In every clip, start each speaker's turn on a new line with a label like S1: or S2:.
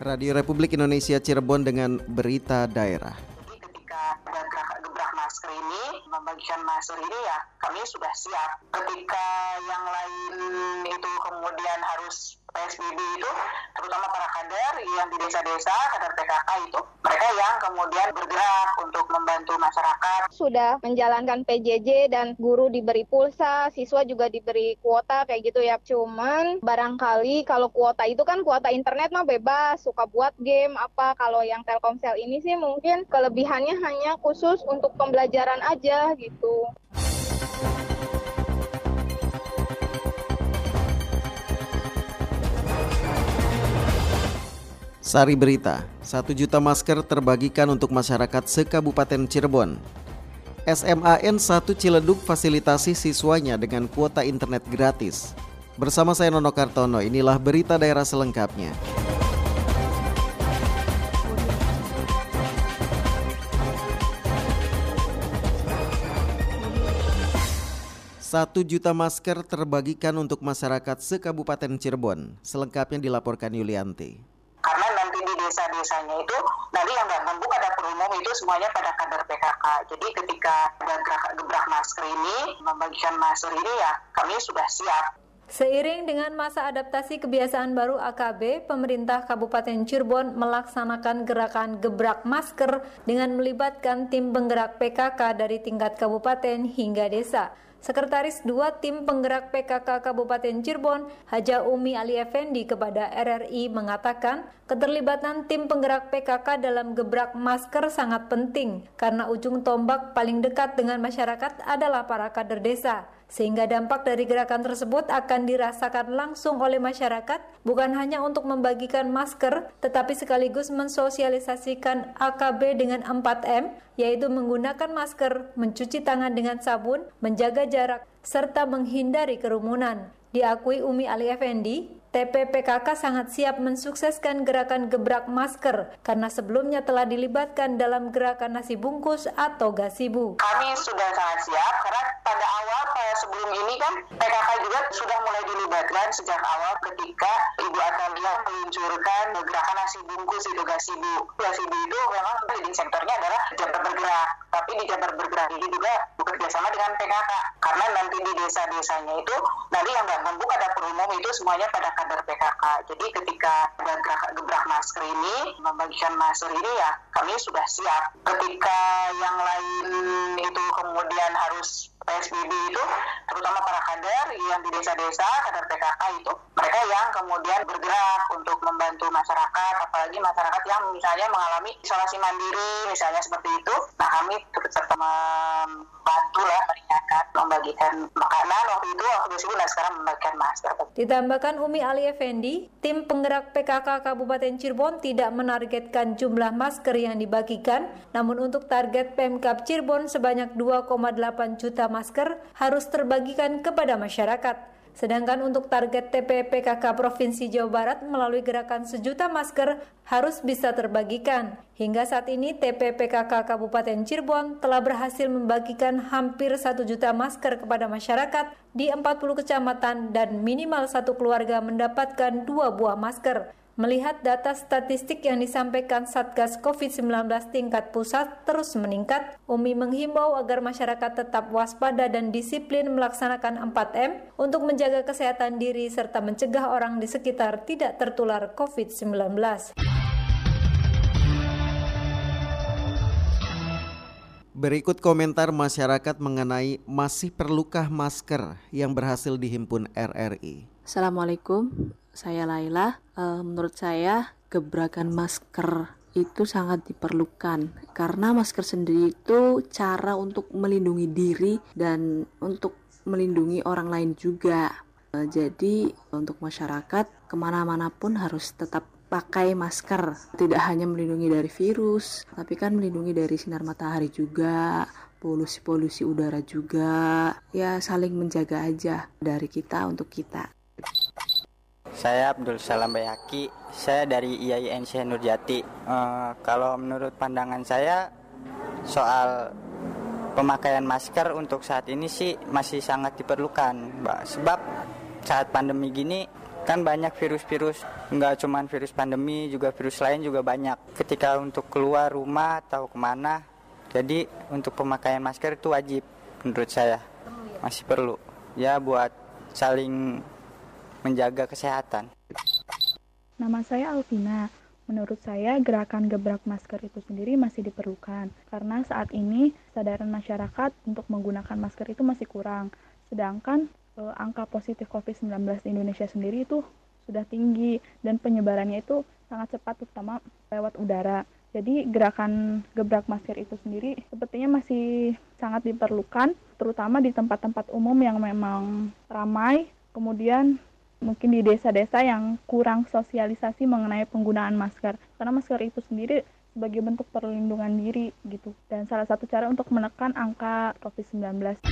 S1: Radio Republik Indonesia Cirebon dengan berita daerah.
S2: Jadi ketika gerak gebrak masker ini, membagikan masker ini ya kami sudah siap. Ketika yang lain itu kemudian harus PSBB itu, terutama para kader yang di desa-desa, kader PKK itu, mereka yang kemudian bergerak untuk membantu masyarakat.
S3: Sudah menjalankan PJJ dan guru diberi pulsa, siswa juga diberi kuota kayak gitu ya. Cuman barangkali kalau kuota itu kan kuota internet mah bebas, suka buat game apa. Kalau yang Telkomsel ini sih mungkin kelebihannya hanya khusus untuk pembelajaran aja gitu.
S1: Sari Berita, 1 juta masker terbagikan untuk masyarakat sekabupaten Cirebon. SMAN 1 Ciledug fasilitasi siswanya dengan kuota internet gratis. Bersama saya Nono Kartono, inilah berita daerah selengkapnya. Satu juta masker terbagikan untuk masyarakat sekabupaten Cirebon. Selengkapnya dilaporkan Yulianti
S2: desa-desanya itu nanti yang nggak membuka dapur umum itu semuanya pada kader PKK. Jadi ketika ada gebrak masker ini, membagikan masker ini ya kami sudah siap.
S4: Seiring dengan masa adaptasi kebiasaan baru AKB, pemerintah Kabupaten Cirebon melaksanakan gerakan gebrak masker dengan melibatkan tim penggerak PKK dari tingkat kabupaten hingga desa. Sekretaris dua tim penggerak PKK Kabupaten Cirebon, Haja Umi Ali Effendi kepada RRI mengatakan, keterlibatan tim penggerak PKK dalam gebrak masker sangat penting karena ujung tombak paling dekat dengan masyarakat adalah para kader desa. Sehingga dampak dari gerakan tersebut akan dirasakan langsung oleh masyarakat bukan hanya untuk membagikan masker tetapi sekaligus mensosialisasikan AKB dengan 4M yaitu menggunakan masker, mencuci tangan dengan sabun, menjaga jarak serta menghindari kerumunan. Diakui Umi Ali Effendi, TPPKK sangat siap mensukseskan gerakan gebrak masker karena sebelumnya telah dilibatkan dalam gerakan nasi bungkus atau gasibu.
S2: Kami sudah sangat siap karena pada awal sebelum ini kan PKK juga sudah mulai dilibatkan sejak awal ketika Ibu Atalia meluncurkan gerakan nasi bungkus itu gasibu. Gasibu itu memang leading sektornya adalah Jabar Bergerak, tapi di Jabar Bergerak ini juga bekerja sama dengan PKK karena nanti di desa-desanya itu nanti yang nggak membuka dapur umum itu semuanya pada kader PKK. Jadi ketika ada gebrak masker ini, membagikan masker ini ya kami sudah siap. Ketika yang lain itu kemudian harus PSBB itu terutama para kader yang di desa-desa kader PKK itu mereka yang kemudian bergerak untuk membantu masyarakat apalagi masyarakat yang misalnya mengalami isolasi mandiri misalnya seperti itu nah kami serta membantu lah meringankan membagikan makanan waktu itu waktu itu nah sekarang membagikan masker
S4: ditambahkan Umi Ali Effendi tim penggerak PKK Kabupaten Cirebon tidak menargetkan jumlah masker yang dibagikan namun untuk target Pemkap Cirebon sebanyak 2,8 juta masker harus terbagikan kepada masyarakat. Sedangkan untuk target TPPKK Provinsi Jawa Barat melalui gerakan sejuta masker harus bisa terbagikan. Hingga saat ini TPPKK Kabupaten Cirebon telah berhasil membagikan hampir satu juta masker kepada masyarakat di 40 kecamatan dan minimal satu keluarga mendapatkan dua buah masker. Melihat data statistik yang disampaikan Satgas COVID-19 tingkat pusat terus meningkat, Umi menghimbau agar masyarakat tetap waspada dan disiplin melaksanakan 4M untuk menjaga kesehatan diri serta mencegah orang di sekitar tidak tertular COVID-19.
S1: Berikut komentar masyarakat mengenai masih perlukah masker yang berhasil dihimpun RRI.
S5: Assalamualaikum, saya Laila. E, menurut saya gebrakan masker itu sangat diperlukan karena masker sendiri itu cara untuk melindungi diri dan untuk melindungi orang lain juga. E, jadi untuk masyarakat ke mana-mana pun harus tetap pakai masker. Tidak hanya melindungi dari virus, tapi kan melindungi dari sinar matahari juga, polusi-polusi udara juga. Ya saling menjaga aja dari kita untuk kita.
S6: Saya Abdul Salam Bayaki, saya dari IAIN Nurjati. Uh, kalau menurut pandangan saya soal pemakaian masker untuk saat ini sih masih sangat diperlukan, Mbak. Sebab saat pandemi gini kan banyak virus-virus nggak cuma virus pandemi juga virus lain juga banyak ketika untuk keluar rumah atau ke mana jadi untuk pemakaian masker itu wajib menurut saya masih perlu ya buat saling menjaga kesehatan
S7: Nama saya Alvina. Menurut saya, gerakan gebrak masker itu sendiri masih diperlukan karena saat ini kesadaran masyarakat untuk menggunakan masker itu masih kurang. Sedangkan e, angka positif COVID-19 di Indonesia sendiri itu sudah tinggi dan penyebarannya itu sangat cepat terutama lewat udara. Jadi gerakan gebrak masker itu sendiri sepertinya masih sangat diperlukan terutama di tempat-tempat umum yang memang ramai, kemudian mungkin di desa-desa yang kurang sosialisasi mengenai penggunaan masker karena masker itu sendiri sebagai bentuk perlindungan diri gitu dan salah satu cara untuk menekan angka COVID-19.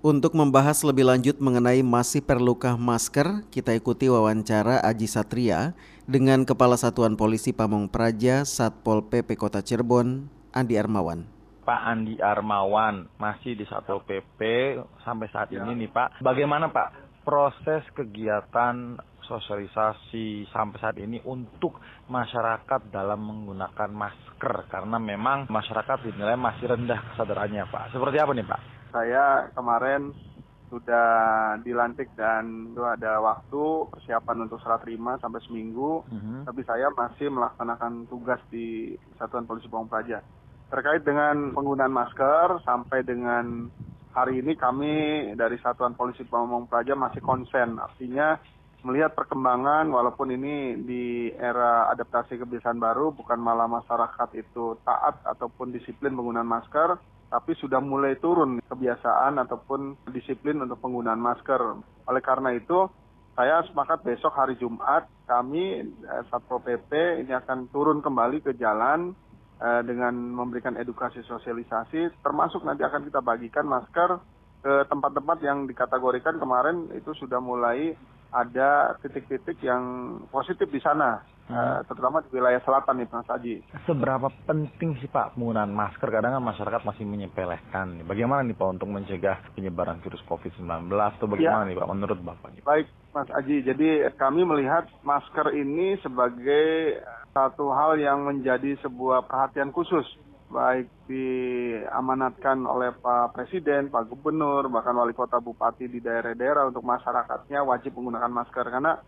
S1: Untuk membahas lebih lanjut mengenai masih perlukah masker, kita ikuti wawancara Aji Satria dengan Kepala Satuan Polisi Pamong Praja Satpol PP Kota Cirebon, Andi Armawan.
S8: Pak Andi Armawan masih di Satpol PP sampai saat ya. ini nih Pak. Bagaimana Pak proses kegiatan sosialisasi sampai saat ini untuk masyarakat dalam menggunakan masker karena memang masyarakat dinilai masih rendah kesadarannya Pak. Seperti apa nih Pak?
S9: Saya kemarin sudah dilantik dan itu ada waktu persiapan untuk serah terima sampai seminggu, mhm. -huh. tapi saya masih melaksanakan tugas di Satuan Polisi Pamong Praja terkait dengan penggunaan masker sampai dengan hari ini kami dari Satuan Polisi Pamong Praja masih konsen artinya melihat perkembangan walaupun ini di era adaptasi kebiasaan baru bukan malah masyarakat itu taat ataupun disiplin penggunaan masker tapi sudah mulai turun kebiasaan ataupun disiplin untuk penggunaan masker. Oleh karena itu, saya sepakat besok hari Jumat kami eh, Satpol PP ini akan turun kembali ke jalan Eh, dengan memberikan edukasi sosialisasi, termasuk nanti akan kita bagikan masker ke tempat-tempat yang dikategorikan kemarin itu sudah mulai ada titik-titik yang positif di sana, hmm. uh, terutama di wilayah selatan nih Mas Aji.
S8: Seberapa penting sih Pak penggunaan masker? Kadang kan masyarakat masih menyepelekan. Bagaimana nih Pak untuk mencegah penyebaran virus COVID-19 atau bagaimana ya. nih Pak menurut Bapak?
S9: Baik Mas Aji, jadi kami melihat masker ini sebagai satu hal yang menjadi sebuah perhatian khusus baik diamanatkan oleh Pak Presiden, Pak Gubernur, bahkan wali kota bupati di daerah-daerah untuk masyarakatnya wajib menggunakan masker. Karena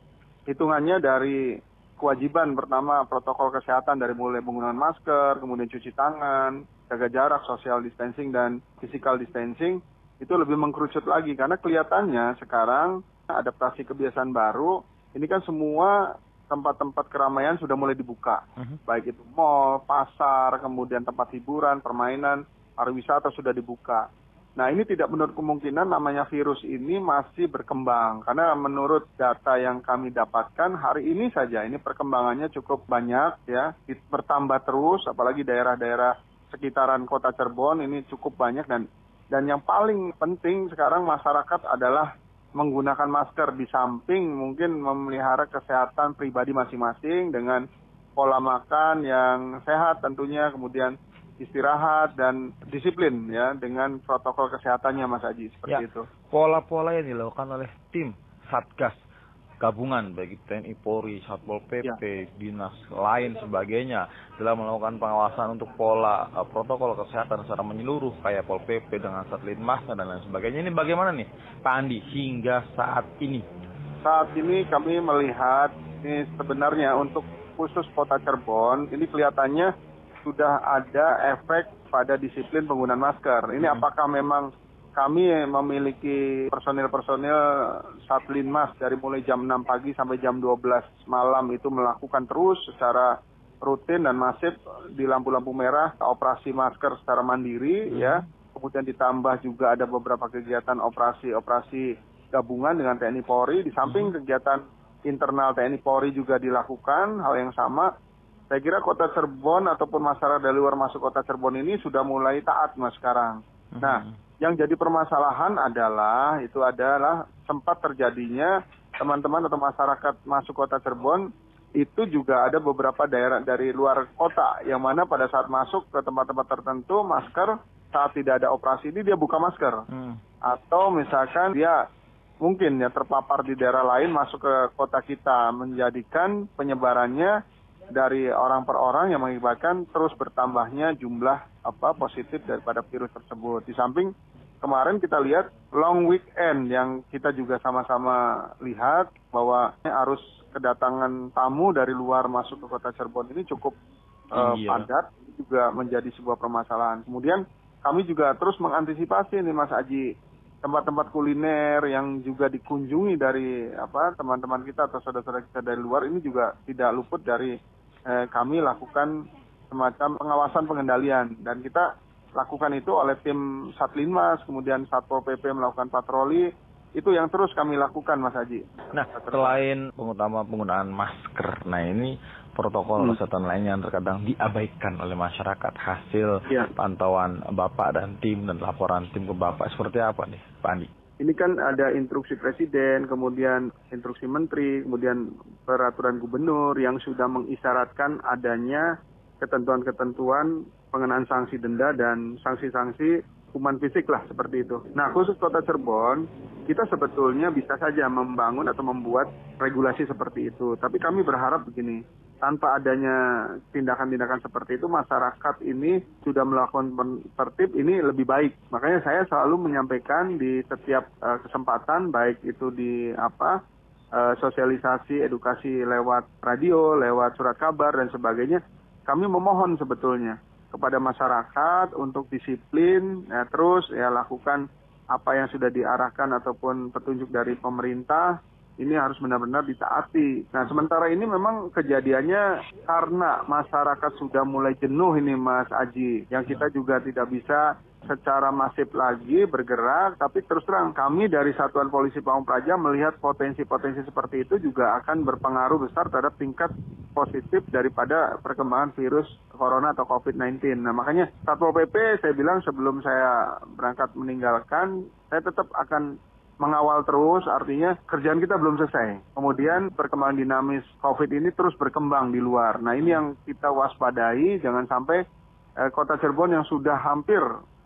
S9: hitungannya dari kewajiban pertama protokol kesehatan dari mulai penggunaan masker, kemudian cuci tangan, jaga jarak, social distancing dan physical distancing itu lebih mengkerucut lagi. Karena kelihatannya sekarang adaptasi kebiasaan baru ini kan semua tempat-tempat keramaian sudah mulai dibuka, uh-huh. baik itu mall, pasar, kemudian tempat hiburan, permainan, pariwisata sudah dibuka. Nah ini tidak menurut kemungkinan namanya virus ini masih berkembang karena menurut data yang kami dapatkan hari ini saja ini perkembangannya cukup banyak ya bertambah terus apalagi daerah-daerah sekitaran kota Cirebon ini cukup banyak dan dan yang paling penting sekarang masyarakat adalah menggunakan masker di samping mungkin memelihara kesehatan pribadi masing-masing dengan pola makan yang sehat tentunya kemudian istirahat dan disiplin ya dengan protokol kesehatannya Mas Aji seperti ya, itu.
S8: Pola-pola yang dilakukan oleh tim Satgas gabungan bagi TNI Polri, Satpol PP, ya. dinas lain sebagainya dalam melakukan pengawasan untuk pola uh, protokol kesehatan secara menyeluruh kayak Pol PP dengan satelit masa dan lain sebagainya. Ini bagaimana nih Pak Andi hingga saat ini?
S9: Saat ini kami melihat ini sebenarnya untuk khusus Kota Cirebon ini kelihatannya sudah ada efek pada disiplin penggunaan masker. Ini hmm. apakah memang kami memiliki personil-personil Satlinmas dari mulai jam 6 pagi sampai jam 12 malam itu melakukan terus secara rutin dan masif di lampu-lampu merah operasi masker secara mandiri hmm. ya. Kemudian ditambah juga ada beberapa kegiatan operasi-operasi gabungan dengan TNI Polri di samping hmm. kegiatan internal TNI Polri juga dilakukan hal yang sama. Saya kira kota Cirebon ataupun masyarakat dari luar masuk kota Cirebon ini sudah mulai taat mas sekarang. Nah, hmm. Yang jadi permasalahan adalah itu adalah sempat terjadinya teman-teman atau masyarakat masuk kota Cirebon itu juga ada beberapa daerah dari luar kota yang mana pada saat masuk ke tempat-tempat tertentu masker saat tidak ada operasi ini dia buka masker. Hmm. Atau misalkan dia mungkin ya terpapar di daerah lain masuk ke kota kita menjadikan penyebarannya dari orang per orang yang mengibatkan terus bertambahnya jumlah apa positif daripada virus tersebut. Di samping kemarin kita lihat long weekend yang kita juga sama-sama lihat bahwa arus kedatangan tamu dari luar masuk ke kota Cirebon ini cukup uh, padat. Juga menjadi sebuah permasalahan. Kemudian kami juga terus mengantisipasi nih Mas Aji. Tempat-tempat kuliner yang juga dikunjungi dari apa teman-teman kita atau saudara-saudara kita dari luar ini juga tidak luput dari eh, kami lakukan semacam pengawasan pengendalian. Dan kita lakukan itu oleh tim Satlinmas kemudian Satpol PP melakukan patroli itu yang terus kami lakukan Mas Haji.
S8: Nah selain pengutama penggunaan masker, nah ini protokol hmm. kesehatan lainnya yang terkadang diabaikan oleh masyarakat hasil ya. pantauan Bapak dan tim dan laporan tim ke Bapak seperti apa nih Pak Andi?
S9: Ini kan ada instruksi presiden, kemudian instruksi menteri, kemudian peraturan gubernur yang sudah mengisyaratkan adanya ketentuan-ketentuan pengenaan sanksi denda dan sanksi-sanksi hukuman fisik lah seperti itu. Nah khusus kota Cirebon, kita sebetulnya bisa saja membangun atau membuat regulasi seperti itu. Tapi kami berharap begini, tanpa adanya tindakan-tindakan seperti itu masyarakat ini sudah melakukan tertib ini lebih baik. Makanya saya selalu menyampaikan di setiap uh, kesempatan baik itu di apa uh, sosialisasi edukasi lewat radio, lewat surat kabar dan sebagainya. Kami memohon sebetulnya kepada masyarakat untuk disiplin ya terus ya lakukan apa yang sudah diarahkan ataupun petunjuk dari pemerintah ini harus benar-benar ditaati. Nah, sementara ini memang kejadiannya karena masyarakat sudah mulai jenuh ini Mas Aji, yang kita juga tidak bisa secara masif lagi bergerak, tapi terus terang kami dari Satuan Polisi Pamung Praja melihat potensi-potensi seperti itu juga akan berpengaruh besar terhadap tingkat positif daripada perkembangan virus corona atau COVID-19. Nah makanya Satpol PP saya bilang sebelum saya berangkat meninggalkan, saya tetap akan mengawal terus artinya kerjaan kita belum selesai. Kemudian perkembangan dinamis COVID ini terus berkembang di luar. Nah ini yang kita waspadai jangan sampai eh, kota Cirebon yang sudah hampir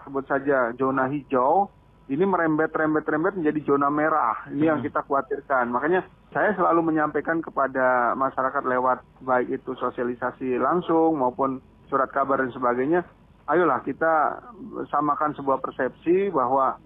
S9: sebut saja zona hijau ini merembet-rembet-rembet menjadi zona merah. Ini hmm. yang kita khawatirkan. Makanya saya selalu menyampaikan kepada masyarakat lewat baik itu sosialisasi langsung maupun surat kabar dan sebagainya. Ayolah kita samakan sebuah persepsi bahwa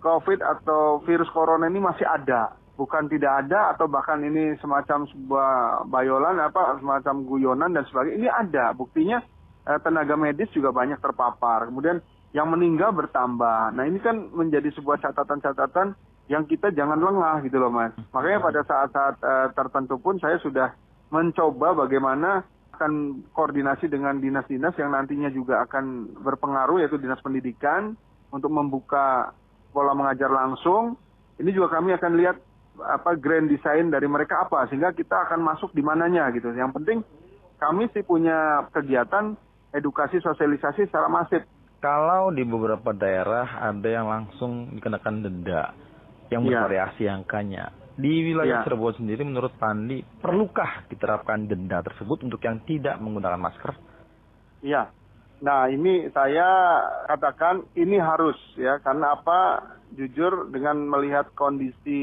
S9: COVID atau virus corona ini masih ada, bukan tidak ada atau bahkan ini semacam sebuah bayolan apa semacam guyonan dan sebagainya. Ini ada, buktinya eh, tenaga medis juga banyak terpapar. Kemudian yang meninggal bertambah. Nah ini kan menjadi sebuah catatan-catatan yang kita jangan lengah gitu loh mas. Makanya pada saat-saat eh, tertentu pun saya sudah mencoba bagaimana akan koordinasi dengan dinas-dinas yang nantinya juga akan berpengaruh yaitu dinas pendidikan untuk membuka pola mengajar langsung, ini juga kami akan lihat apa grand design dari mereka apa sehingga kita akan masuk di mananya gitu. Yang penting kami sih punya kegiatan edukasi sosialisasi secara masif.
S8: Kalau di beberapa daerah ada yang langsung dikenakan denda yang iya. bervariasi ya. angkanya. Di wilayah ya. Cirebon sendiri menurut Pandi perlukah diterapkan denda tersebut untuk yang tidak menggunakan masker?
S9: Iya. Nah ini saya katakan ini harus ya karena apa jujur dengan melihat kondisi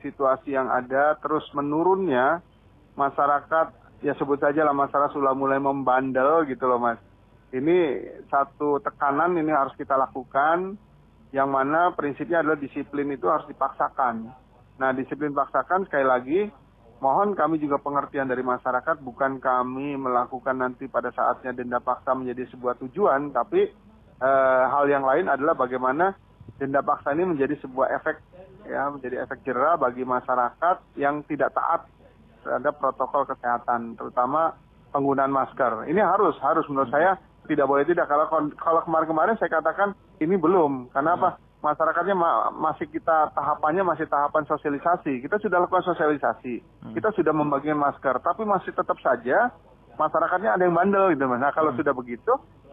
S9: situasi yang ada terus menurunnya masyarakat ya sebut saja lah masyarakat sudah mulai membandel gitu loh mas. Ini satu tekanan ini harus kita lakukan yang mana prinsipnya adalah disiplin itu harus dipaksakan. Nah disiplin paksakan sekali lagi mohon kami juga pengertian dari masyarakat bukan kami melakukan nanti pada saatnya denda paksa menjadi sebuah tujuan tapi e, hal yang lain adalah bagaimana denda paksa ini menjadi sebuah efek ya menjadi efek jerah bagi masyarakat yang tidak taat terhadap protokol kesehatan terutama penggunaan masker ini harus harus menurut saya tidak boleh tidak kalau kalau kemarin-kemarin saya katakan ini belum karena apa masyarakatnya ma masih kita tahapannya masih tahapan sosialisasi. Kita sudah lakukan sosialisasi, hmm. kita sudah membagikan masker, tapi masih tetap saja masyarakatnya ada yang bandel gitu mas. Nah kalau hmm. sudah begitu,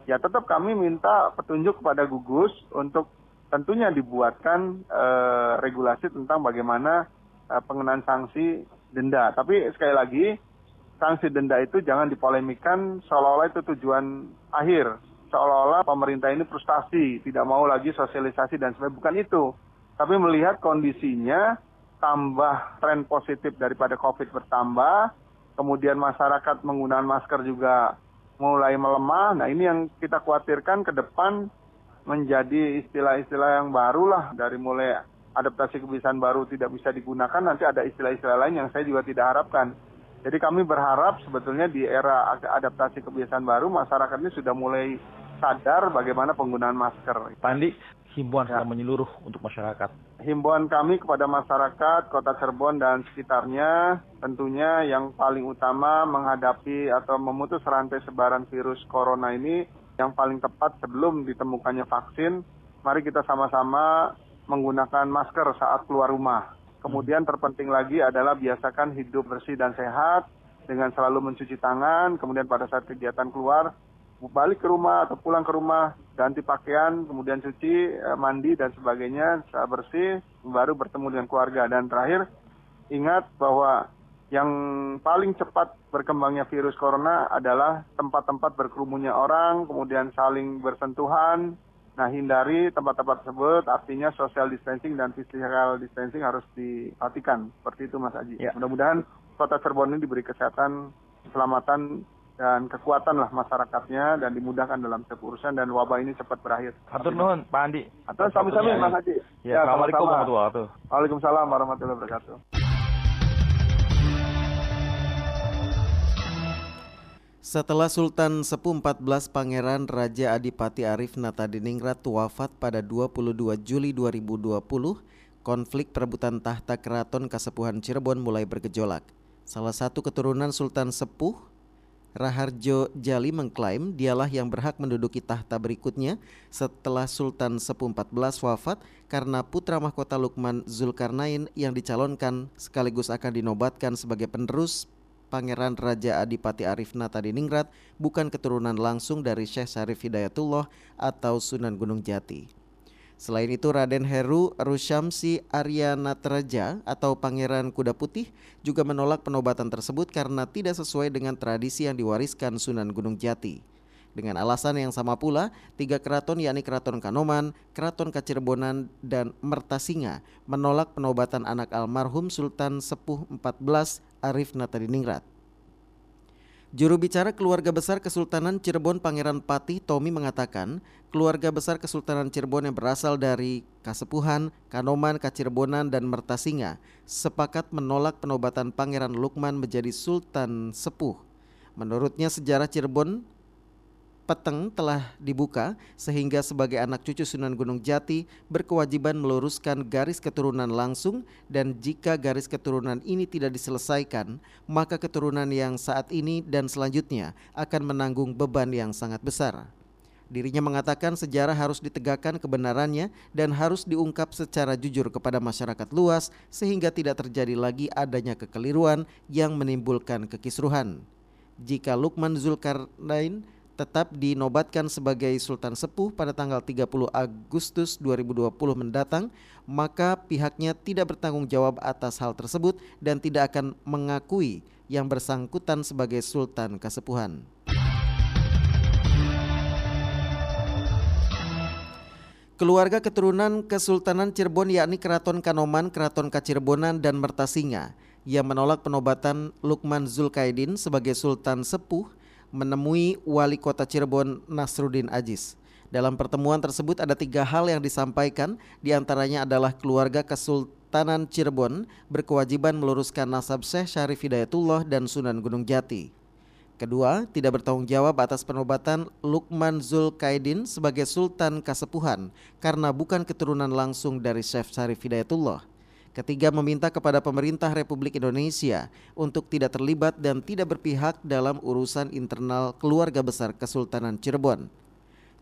S9: ya tetap kami minta petunjuk kepada gugus untuk tentunya dibuatkan uh, regulasi tentang bagaimana uh, pengenaan sanksi denda. Tapi sekali lagi sanksi denda itu jangan dipolemikan seolah-olah itu tujuan akhir. seolah-olah pemerintah ini frustasi, tidak mau lagi sosialisasi dan sebagainya. Bukan itu. Tapi melihat kondisinya tambah tren positif daripada COVID bertambah, kemudian masyarakat menggunakan masker juga mulai melemah. Nah ini yang kita khawatirkan ke depan menjadi istilah-istilah yang baru lah dari mulai adaptasi kebiasaan baru tidak bisa digunakan nanti ada istilah-istilah lain yang saya juga tidak harapkan. Jadi kami berharap sebetulnya di era adaptasi kebiasaan baru masyarakat ini sudah mulai sadar bagaimana penggunaan masker.
S8: Pandi, himbauan ya. menyeluruh untuk masyarakat?
S9: Himbauan kami kepada masyarakat Kota Cirebon dan sekitarnya tentunya yang paling utama menghadapi atau memutus rantai sebaran virus corona ini yang paling tepat sebelum ditemukannya vaksin, mari kita sama-sama menggunakan masker saat keluar rumah. Kemudian terpenting lagi adalah biasakan hidup bersih dan sehat dengan selalu mencuci tangan, kemudian pada saat kegiatan keluar balik ke rumah atau pulang ke rumah ganti pakaian kemudian cuci eh, mandi dan sebagainya saat bersih baru bertemu dengan keluarga dan terakhir ingat bahwa yang paling cepat berkembangnya virus corona adalah tempat-tempat berkerumunnya orang, kemudian saling bersentuhan. Nah, hindari tempat-tempat tersebut, artinya social distancing dan physical distancing harus diperhatikan. Seperti itu, Mas Aji. Ya. Mudah-mudahan kota Cirebon ini diberi kesehatan, keselamatan, dan kekuatan lah masyarakatnya dan dimudahkan dalam urusan dan wabah ini cepat berakhir.
S8: Atur nuhun Pak Andi.
S9: Atur sami-sami Mas Haji.
S8: Ya, ya Assalamualaikum warahmatullahi wabarakatuh.
S9: Waalaikumsalam warahmatullahi wabarakatuh.
S1: Setelah Sultan Sepuh 14 Pangeran Raja Adipati Arif Natadiningrat wafat pada 22 Juli 2020, konflik perebutan tahta keraton Kasepuhan Cirebon mulai bergejolak. Salah satu keturunan Sultan Sepuh Raharjo Jali mengklaim dialah yang berhak menduduki tahta berikutnya setelah Sultan Sepuh XIV wafat karena putra mahkota Lukman Zulkarnain yang dicalonkan sekaligus akan dinobatkan sebagai penerus Pangeran Raja Adipati Arif Ningrat bukan keturunan langsung dari Syekh Syarif Hidayatullah atau Sunan Gunung Jati. Selain itu Raden Heru Rusyamsi Arya Nataraja atau Pangeran Kuda Putih juga menolak penobatan tersebut karena tidak sesuai dengan tradisi yang diwariskan Sunan Gunung Jati. Dengan alasan yang sama pula, tiga keraton yakni Keraton Kanoman, Keraton Kacirebonan, dan Mertasinga menolak penobatan anak almarhum Sultan Sepuh 14 Arif Natadiningrat. Juru bicara keluarga besar Kesultanan Cirebon Pangeran Patih Tommy mengatakan, keluarga besar Kesultanan Cirebon yang berasal dari Kasepuhan, Kanoman, Kacirebonan, dan Mertasinga sepakat menolak penobatan Pangeran Lukman menjadi Sultan Sepuh. Menurutnya sejarah Cirebon peteng telah dibuka sehingga sebagai anak cucu Sunan Gunung Jati berkewajiban meluruskan garis keturunan langsung dan jika garis keturunan ini tidak diselesaikan maka keturunan yang saat ini dan selanjutnya akan menanggung beban yang sangat besar. Dirinya mengatakan sejarah harus ditegakkan kebenarannya dan harus diungkap secara jujur kepada masyarakat luas sehingga tidak terjadi lagi adanya kekeliruan yang menimbulkan kekisruhan. Jika Lukman Zulkarnain tetap dinobatkan sebagai Sultan Sepuh pada tanggal 30 Agustus 2020 mendatang, maka pihaknya tidak bertanggung jawab atas hal tersebut dan tidak akan mengakui yang bersangkutan sebagai Sultan Kasepuhan. Keluarga keturunan Kesultanan Cirebon yakni Keraton Kanoman, Keraton Kacirebonan, dan Mertasinga yang menolak penobatan Lukman Zulkaidin sebagai Sultan Sepuh menemui Wali Kota Cirebon Nasruddin Ajis. Dalam pertemuan tersebut ada tiga hal yang disampaikan, di antaranya adalah keluarga Kesultanan Cirebon berkewajiban meluruskan nasab Syekh Syarif Hidayatullah dan Sunan Gunung Jati. Kedua, tidak bertanggung jawab atas penobatan Lukman Zulkaidin sebagai Sultan Kasepuhan karena bukan keturunan langsung dari Syekh Syarif Hidayatullah. Ketiga, meminta kepada pemerintah Republik Indonesia untuk tidak terlibat dan tidak berpihak dalam urusan internal keluarga besar Kesultanan Cirebon.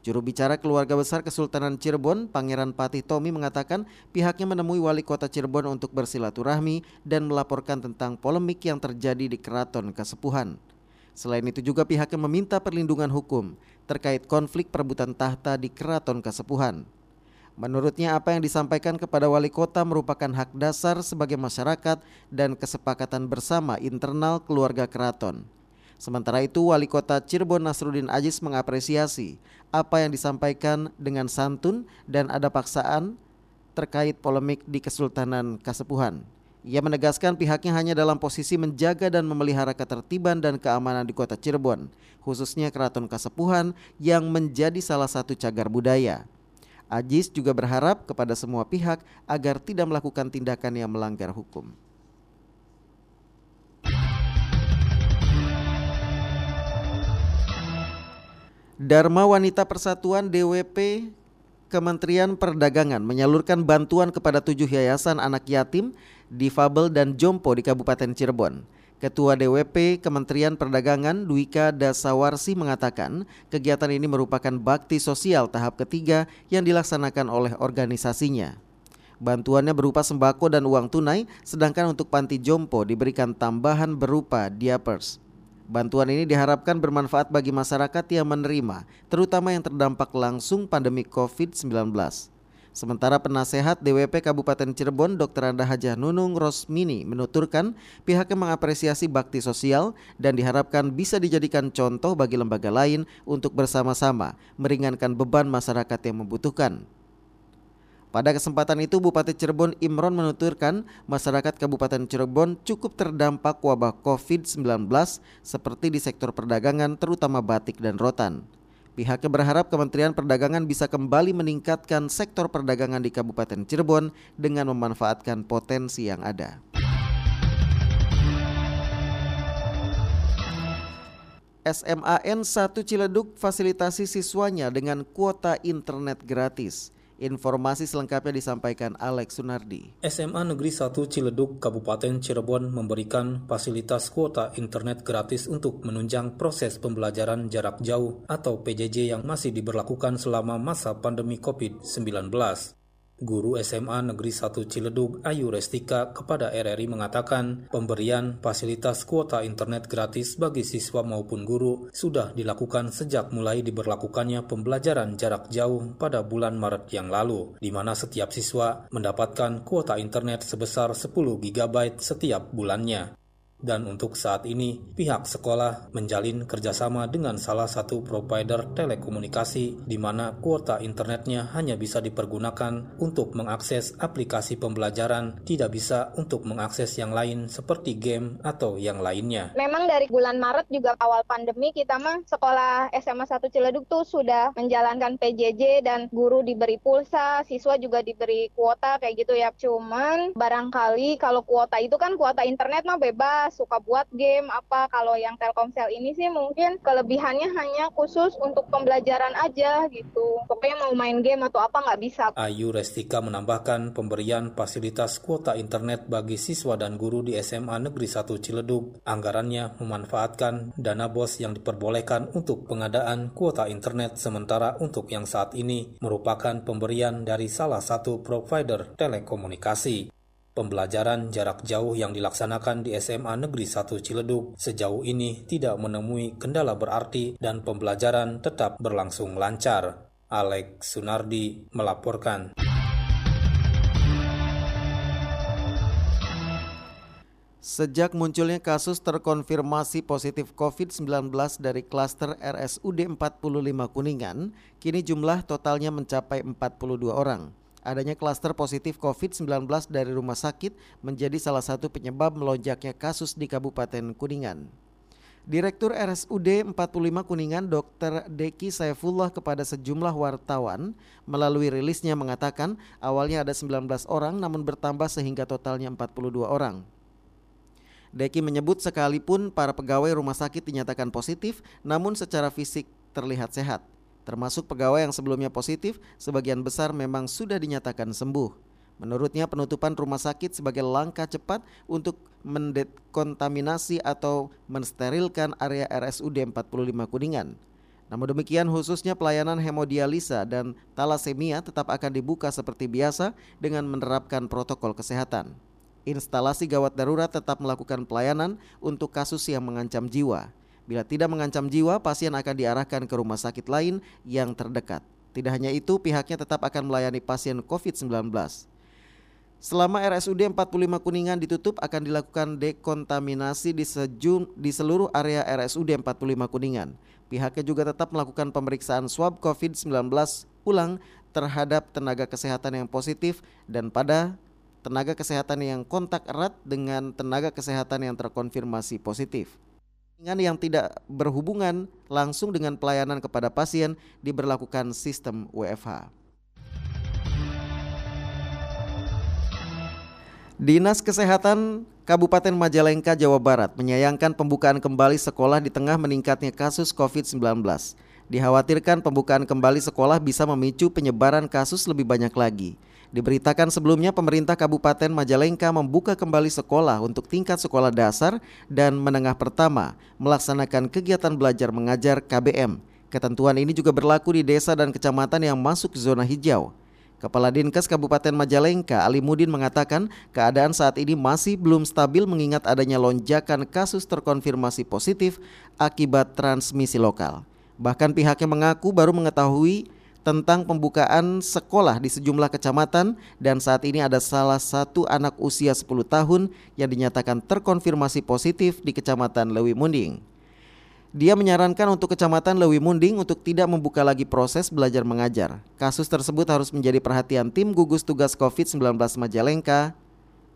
S1: Juru bicara keluarga besar Kesultanan Cirebon, Pangeran Patih Tomi mengatakan pihaknya menemui wali kota Cirebon untuk bersilaturahmi dan melaporkan tentang polemik yang terjadi di keraton Kesepuhan. Selain itu juga pihaknya meminta perlindungan hukum terkait konflik perebutan tahta di keraton Kesepuhan. Menurutnya apa yang disampaikan kepada wali kota merupakan hak dasar sebagai masyarakat dan kesepakatan bersama internal keluarga keraton. Sementara itu, Wali Kota Cirebon Nasruddin Ajis mengapresiasi apa yang disampaikan dengan santun dan ada paksaan terkait polemik di Kesultanan Kasepuhan. Ia menegaskan pihaknya hanya dalam posisi menjaga dan memelihara ketertiban dan keamanan di kota Cirebon, khususnya Keraton Kasepuhan yang menjadi salah satu cagar budaya. Ajis juga berharap kepada semua pihak agar tidak melakukan tindakan yang melanggar hukum. Dharma Wanita Persatuan DWP Kementerian Perdagangan menyalurkan bantuan kepada tujuh yayasan anak yatim, difabel dan jompo di Kabupaten Cirebon. Ketua DWP Kementerian Perdagangan Dwika Dasawarsi mengatakan kegiatan ini merupakan bakti sosial tahap ketiga yang dilaksanakan oleh organisasinya. Bantuannya berupa sembako dan uang tunai, sedangkan untuk panti jompo diberikan tambahan berupa diapers. Bantuan ini diharapkan bermanfaat bagi masyarakat yang menerima, terutama yang terdampak langsung pandemi COVID-19. Sementara penasehat DWP Kabupaten Cirebon Dr. Anda Hajah Nunung Rosmini menuturkan pihaknya mengapresiasi bakti sosial dan diharapkan bisa dijadikan contoh bagi lembaga lain untuk bersama-sama meringankan beban masyarakat yang membutuhkan. Pada kesempatan itu Bupati Cirebon Imron menuturkan masyarakat Kabupaten Cirebon cukup terdampak wabah COVID-19 seperti di sektor perdagangan terutama batik dan rotan. Pihaknya berharap Kementerian Perdagangan bisa kembali meningkatkan sektor perdagangan di Kabupaten Cirebon dengan memanfaatkan potensi yang ada. SMAN 1 Ciledug fasilitasi siswanya dengan kuota internet gratis. Informasi selengkapnya disampaikan Alex Sunardi.
S10: SMA Negeri 1 Ciledug, Kabupaten Cirebon memberikan fasilitas kuota internet gratis untuk menunjang proses pembelajaran jarak jauh atau PJJ yang masih diberlakukan selama masa pandemi COVID-19. Guru SMA Negeri 1 Ciledug Ayu Restika kepada RRI mengatakan pemberian fasilitas kuota internet gratis bagi siswa maupun guru sudah dilakukan sejak mulai diberlakukannya pembelajaran jarak jauh pada bulan Maret yang lalu, di mana setiap siswa mendapatkan kuota internet sebesar 10 GB setiap bulannya. Dan untuk saat ini, pihak sekolah menjalin kerjasama dengan salah satu provider telekomunikasi di mana kuota internetnya hanya bisa dipergunakan untuk mengakses aplikasi pembelajaran, tidak bisa untuk mengakses yang lain seperti game atau yang lainnya.
S3: Memang dari bulan Maret juga awal pandemi kita mah sekolah SMA 1 Ciledug tuh sudah menjalankan PJJ dan guru diberi pulsa, siswa juga diberi kuota kayak gitu ya. Cuman barangkali kalau kuota itu kan kuota internet mah bebas suka buat game apa. Kalau yang Telkomsel ini sih mungkin kelebihannya hanya khusus untuk pembelajaran aja gitu. Pokoknya mau main game atau apa nggak bisa.
S10: Ayu Restika menambahkan pemberian fasilitas kuota internet bagi siswa dan guru di SMA Negeri 1 Ciledug. Anggarannya memanfaatkan dana bos yang diperbolehkan untuk pengadaan kuota internet sementara untuk yang saat ini merupakan pemberian dari salah satu provider telekomunikasi. Pembelajaran jarak jauh yang dilaksanakan di SMA Negeri 1 Ciledug sejauh ini tidak menemui kendala berarti dan pembelajaran tetap berlangsung lancar. Alex Sunardi melaporkan.
S1: Sejak munculnya kasus terkonfirmasi positif COVID-19 dari klaster RSUD 45 Kuningan, kini jumlah totalnya mencapai 42 orang adanya klaster positif COVID-19 dari rumah sakit menjadi salah satu penyebab melonjaknya kasus di Kabupaten Kuningan. Direktur RSUD 45 Kuningan Dr. Deki Saifullah kepada sejumlah wartawan melalui rilisnya mengatakan awalnya ada 19 orang namun bertambah sehingga totalnya 42 orang. Deki menyebut sekalipun para pegawai rumah sakit dinyatakan positif namun secara fisik terlihat sehat termasuk pegawai yang sebelumnya positif, sebagian besar memang sudah dinyatakan sembuh. Menurutnya penutupan rumah sakit sebagai langkah cepat untuk mendekontaminasi atau mensterilkan area RSUD 45 Kuningan. Namun demikian khususnya pelayanan hemodialisa dan talasemia tetap akan dibuka seperti biasa dengan menerapkan protokol kesehatan. Instalasi gawat darurat tetap melakukan pelayanan untuk kasus yang mengancam jiwa. Bila tidak mengancam jiwa, pasien akan diarahkan ke rumah sakit lain yang terdekat. Tidak hanya itu, pihaknya tetap akan melayani pasien COVID-19. Selama RSUD 45 Kuningan ditutup akan dilakukan dekontaminasi di, sejum, di seluruh area RSUD 45 Kuningan. Pihaknya juga tetap melakukan pemeriksaan swab COVID-19 ulang terhadap tenaga kesehatan yang positif dan pada tenaga kesehatan yang kontak erat dengan tenaga kesehatan yang terkonfirmasi positif. Yang tidak berhubungan langsung dengan pelayanan kepada pasien diberlakukan sistem WFH. Dinas Kesehatan Kabupaten Majalengka, Jawa Barat menyayangkan pembukaan kembali sekolah di tengah meningkatnya kasus COVID-19. Dikhawatirkan pembukaan kembali sekolah bisa memicu penyebaran kasus lebih banyak lagi. Diberitakan sebelumnya pemerintah Kabupaten Majalengka membuka kembali sekolah untuk tingkat sekolah dasar dan menengah pertama melaksanakan kegiatan belajar mengajar KBM. Ketentuan ini juga berlaku di desa dan kecamatan yang masuk zona hijau. Kepala Dinkes Kabupaten Majalengka Ali Mudin mengatakan keadaan saat ini masih belum stabil mengingat adanya lonjakan kasus terkonfirmasi positif akibat transmisi lokal. Bahkan pihaknya mengaku baru mengetahui tentang pembukaan sekolah di sejumlah kecamatan dan saat ini ada salah satu anak usia 10 tahun yang dinyatakan terkonfirmasi positif di Kecamatan Lewi Munding. Dia menyarankan untuk Kecamatan Lewi Munding untuk tidak membuka lagi proses belajar mengajar. Kasus tersebut harus menjadi perhatian tim gugus tugas COVID-19 Majalengka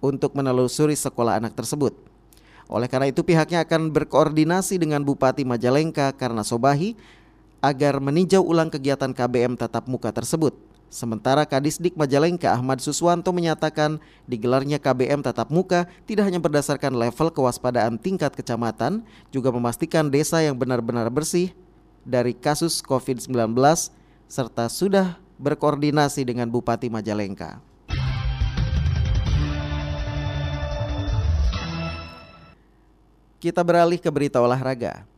S1: untuk menelusuri sekolah anak tersebut. Oleh karena itu pihaknya akan berkoordinasi dengan Bupati Majalengka karena Sobahi agar meninjau ulang kegiatan KBM tatap muka tersebut. Sementara Kadisdik Majalengka Ahmad Suswanto menyatakan digelarnya KBM tatap muka tidak hanya berdasarkan level kewaspadaan tingkat kecamatan, juga memastikan desa yang benar-benar bersih dari kasus COVID-19 serta sudah berkoordinasi dengan Bupati Majalengka. Kita beralih ke berita olahraga.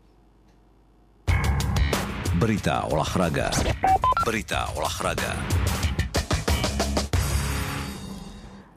S11: Berita olahraga. Berita olahraga.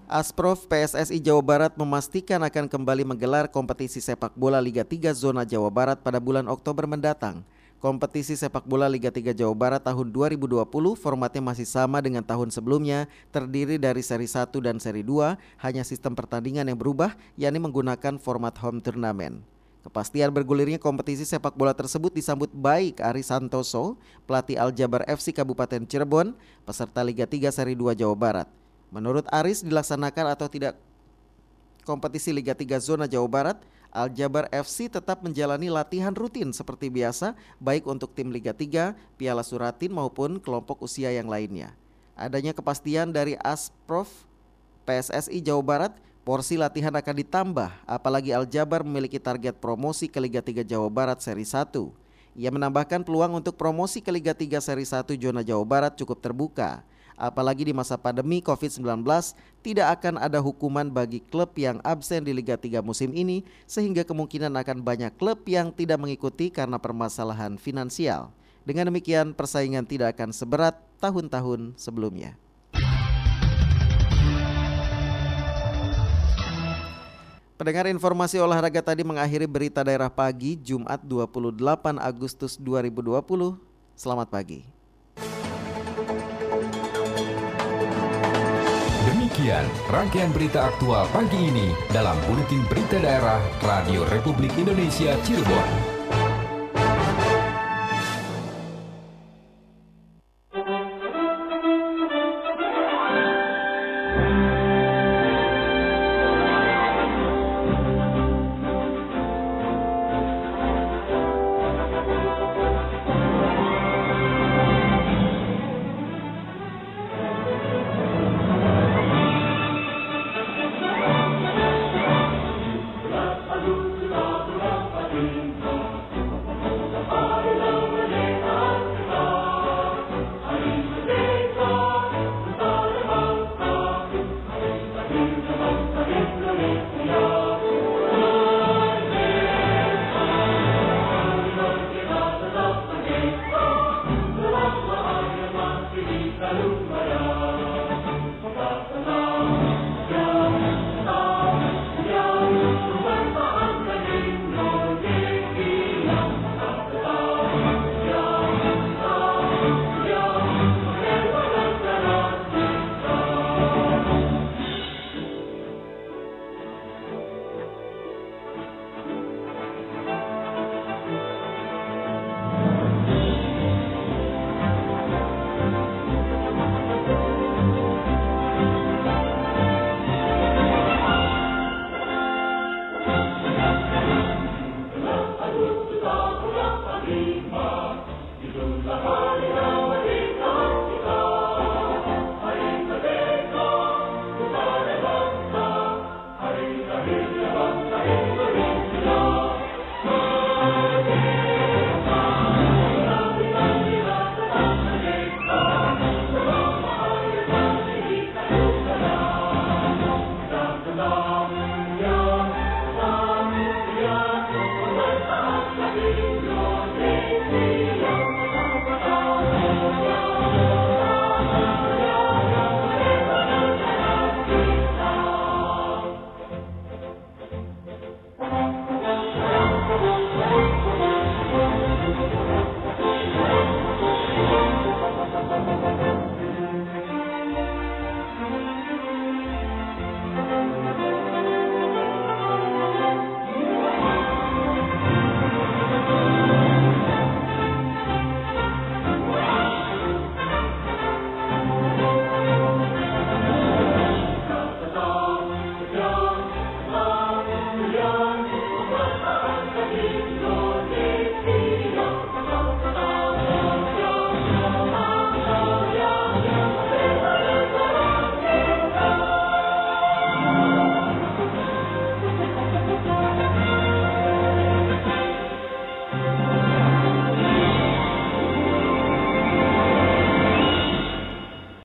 S1: Asprof PSSI Jawa Barat memastikan akan kembali menggelar kompetisi sepak bola Liga 3 Zona Jawa Barat pada bulan Oktober mendatang. Kompetisi sepak bola Liga 3 Jawa Barat tahun 2020 formatnya masih sama dengan tahun sebelumnya, terdiri dari seri 1 dan seri 2, hanya sistem pertandingan yang berubah, yakni menggunakan format home turnamen. Kepastian bergulirnya kompetisi sepak bola tersebut disambut baik Ari Santoso, pelatih Aljabar FC Kabupaten Cirebon, peserta Liga 3 seri 2 Jawa Barat. Menurut Aris dilaksanakan atau tidak kompetisi Liga 3 zona Jawa Barat, Aljabar FC tetap menjalani latihan rutin seperti biasa baik untuk tim Liga 3, Piala Suratin maupun kelompok usia yang lainnya. Adanya kepastian dari Asprof PSSI Jawa Barat, porsi latihan akan ditambah apalagi Aljabar memiliki target promosi ke Liga 3 Jawa Barat seri 1. Ia menambahkan peluang untuk promosi ke Liga 3 seri 1 zona Jawa Barat cukup terbuka apalagi di masa pandemi COVID-19 tidak akan ada hukuman bagi klub yang absen di Liga 3 musim ini sehingga kemungkinan akan banyak klub yang tidak mengikuti karena permasalahan finansial. Dengan demikian persaingan tidak akan seberat tahun-tahun sebelumnya. Pendengar informasi olahraga tadi mengakhiri berita daerah pagi Jumat 28 Agustus 2020. Selamat pagi.
S11: Demikian rangkaian berita aktual pagi ini dalam Buletin Berita Daerah Radio Republik Indonesia Cirebon.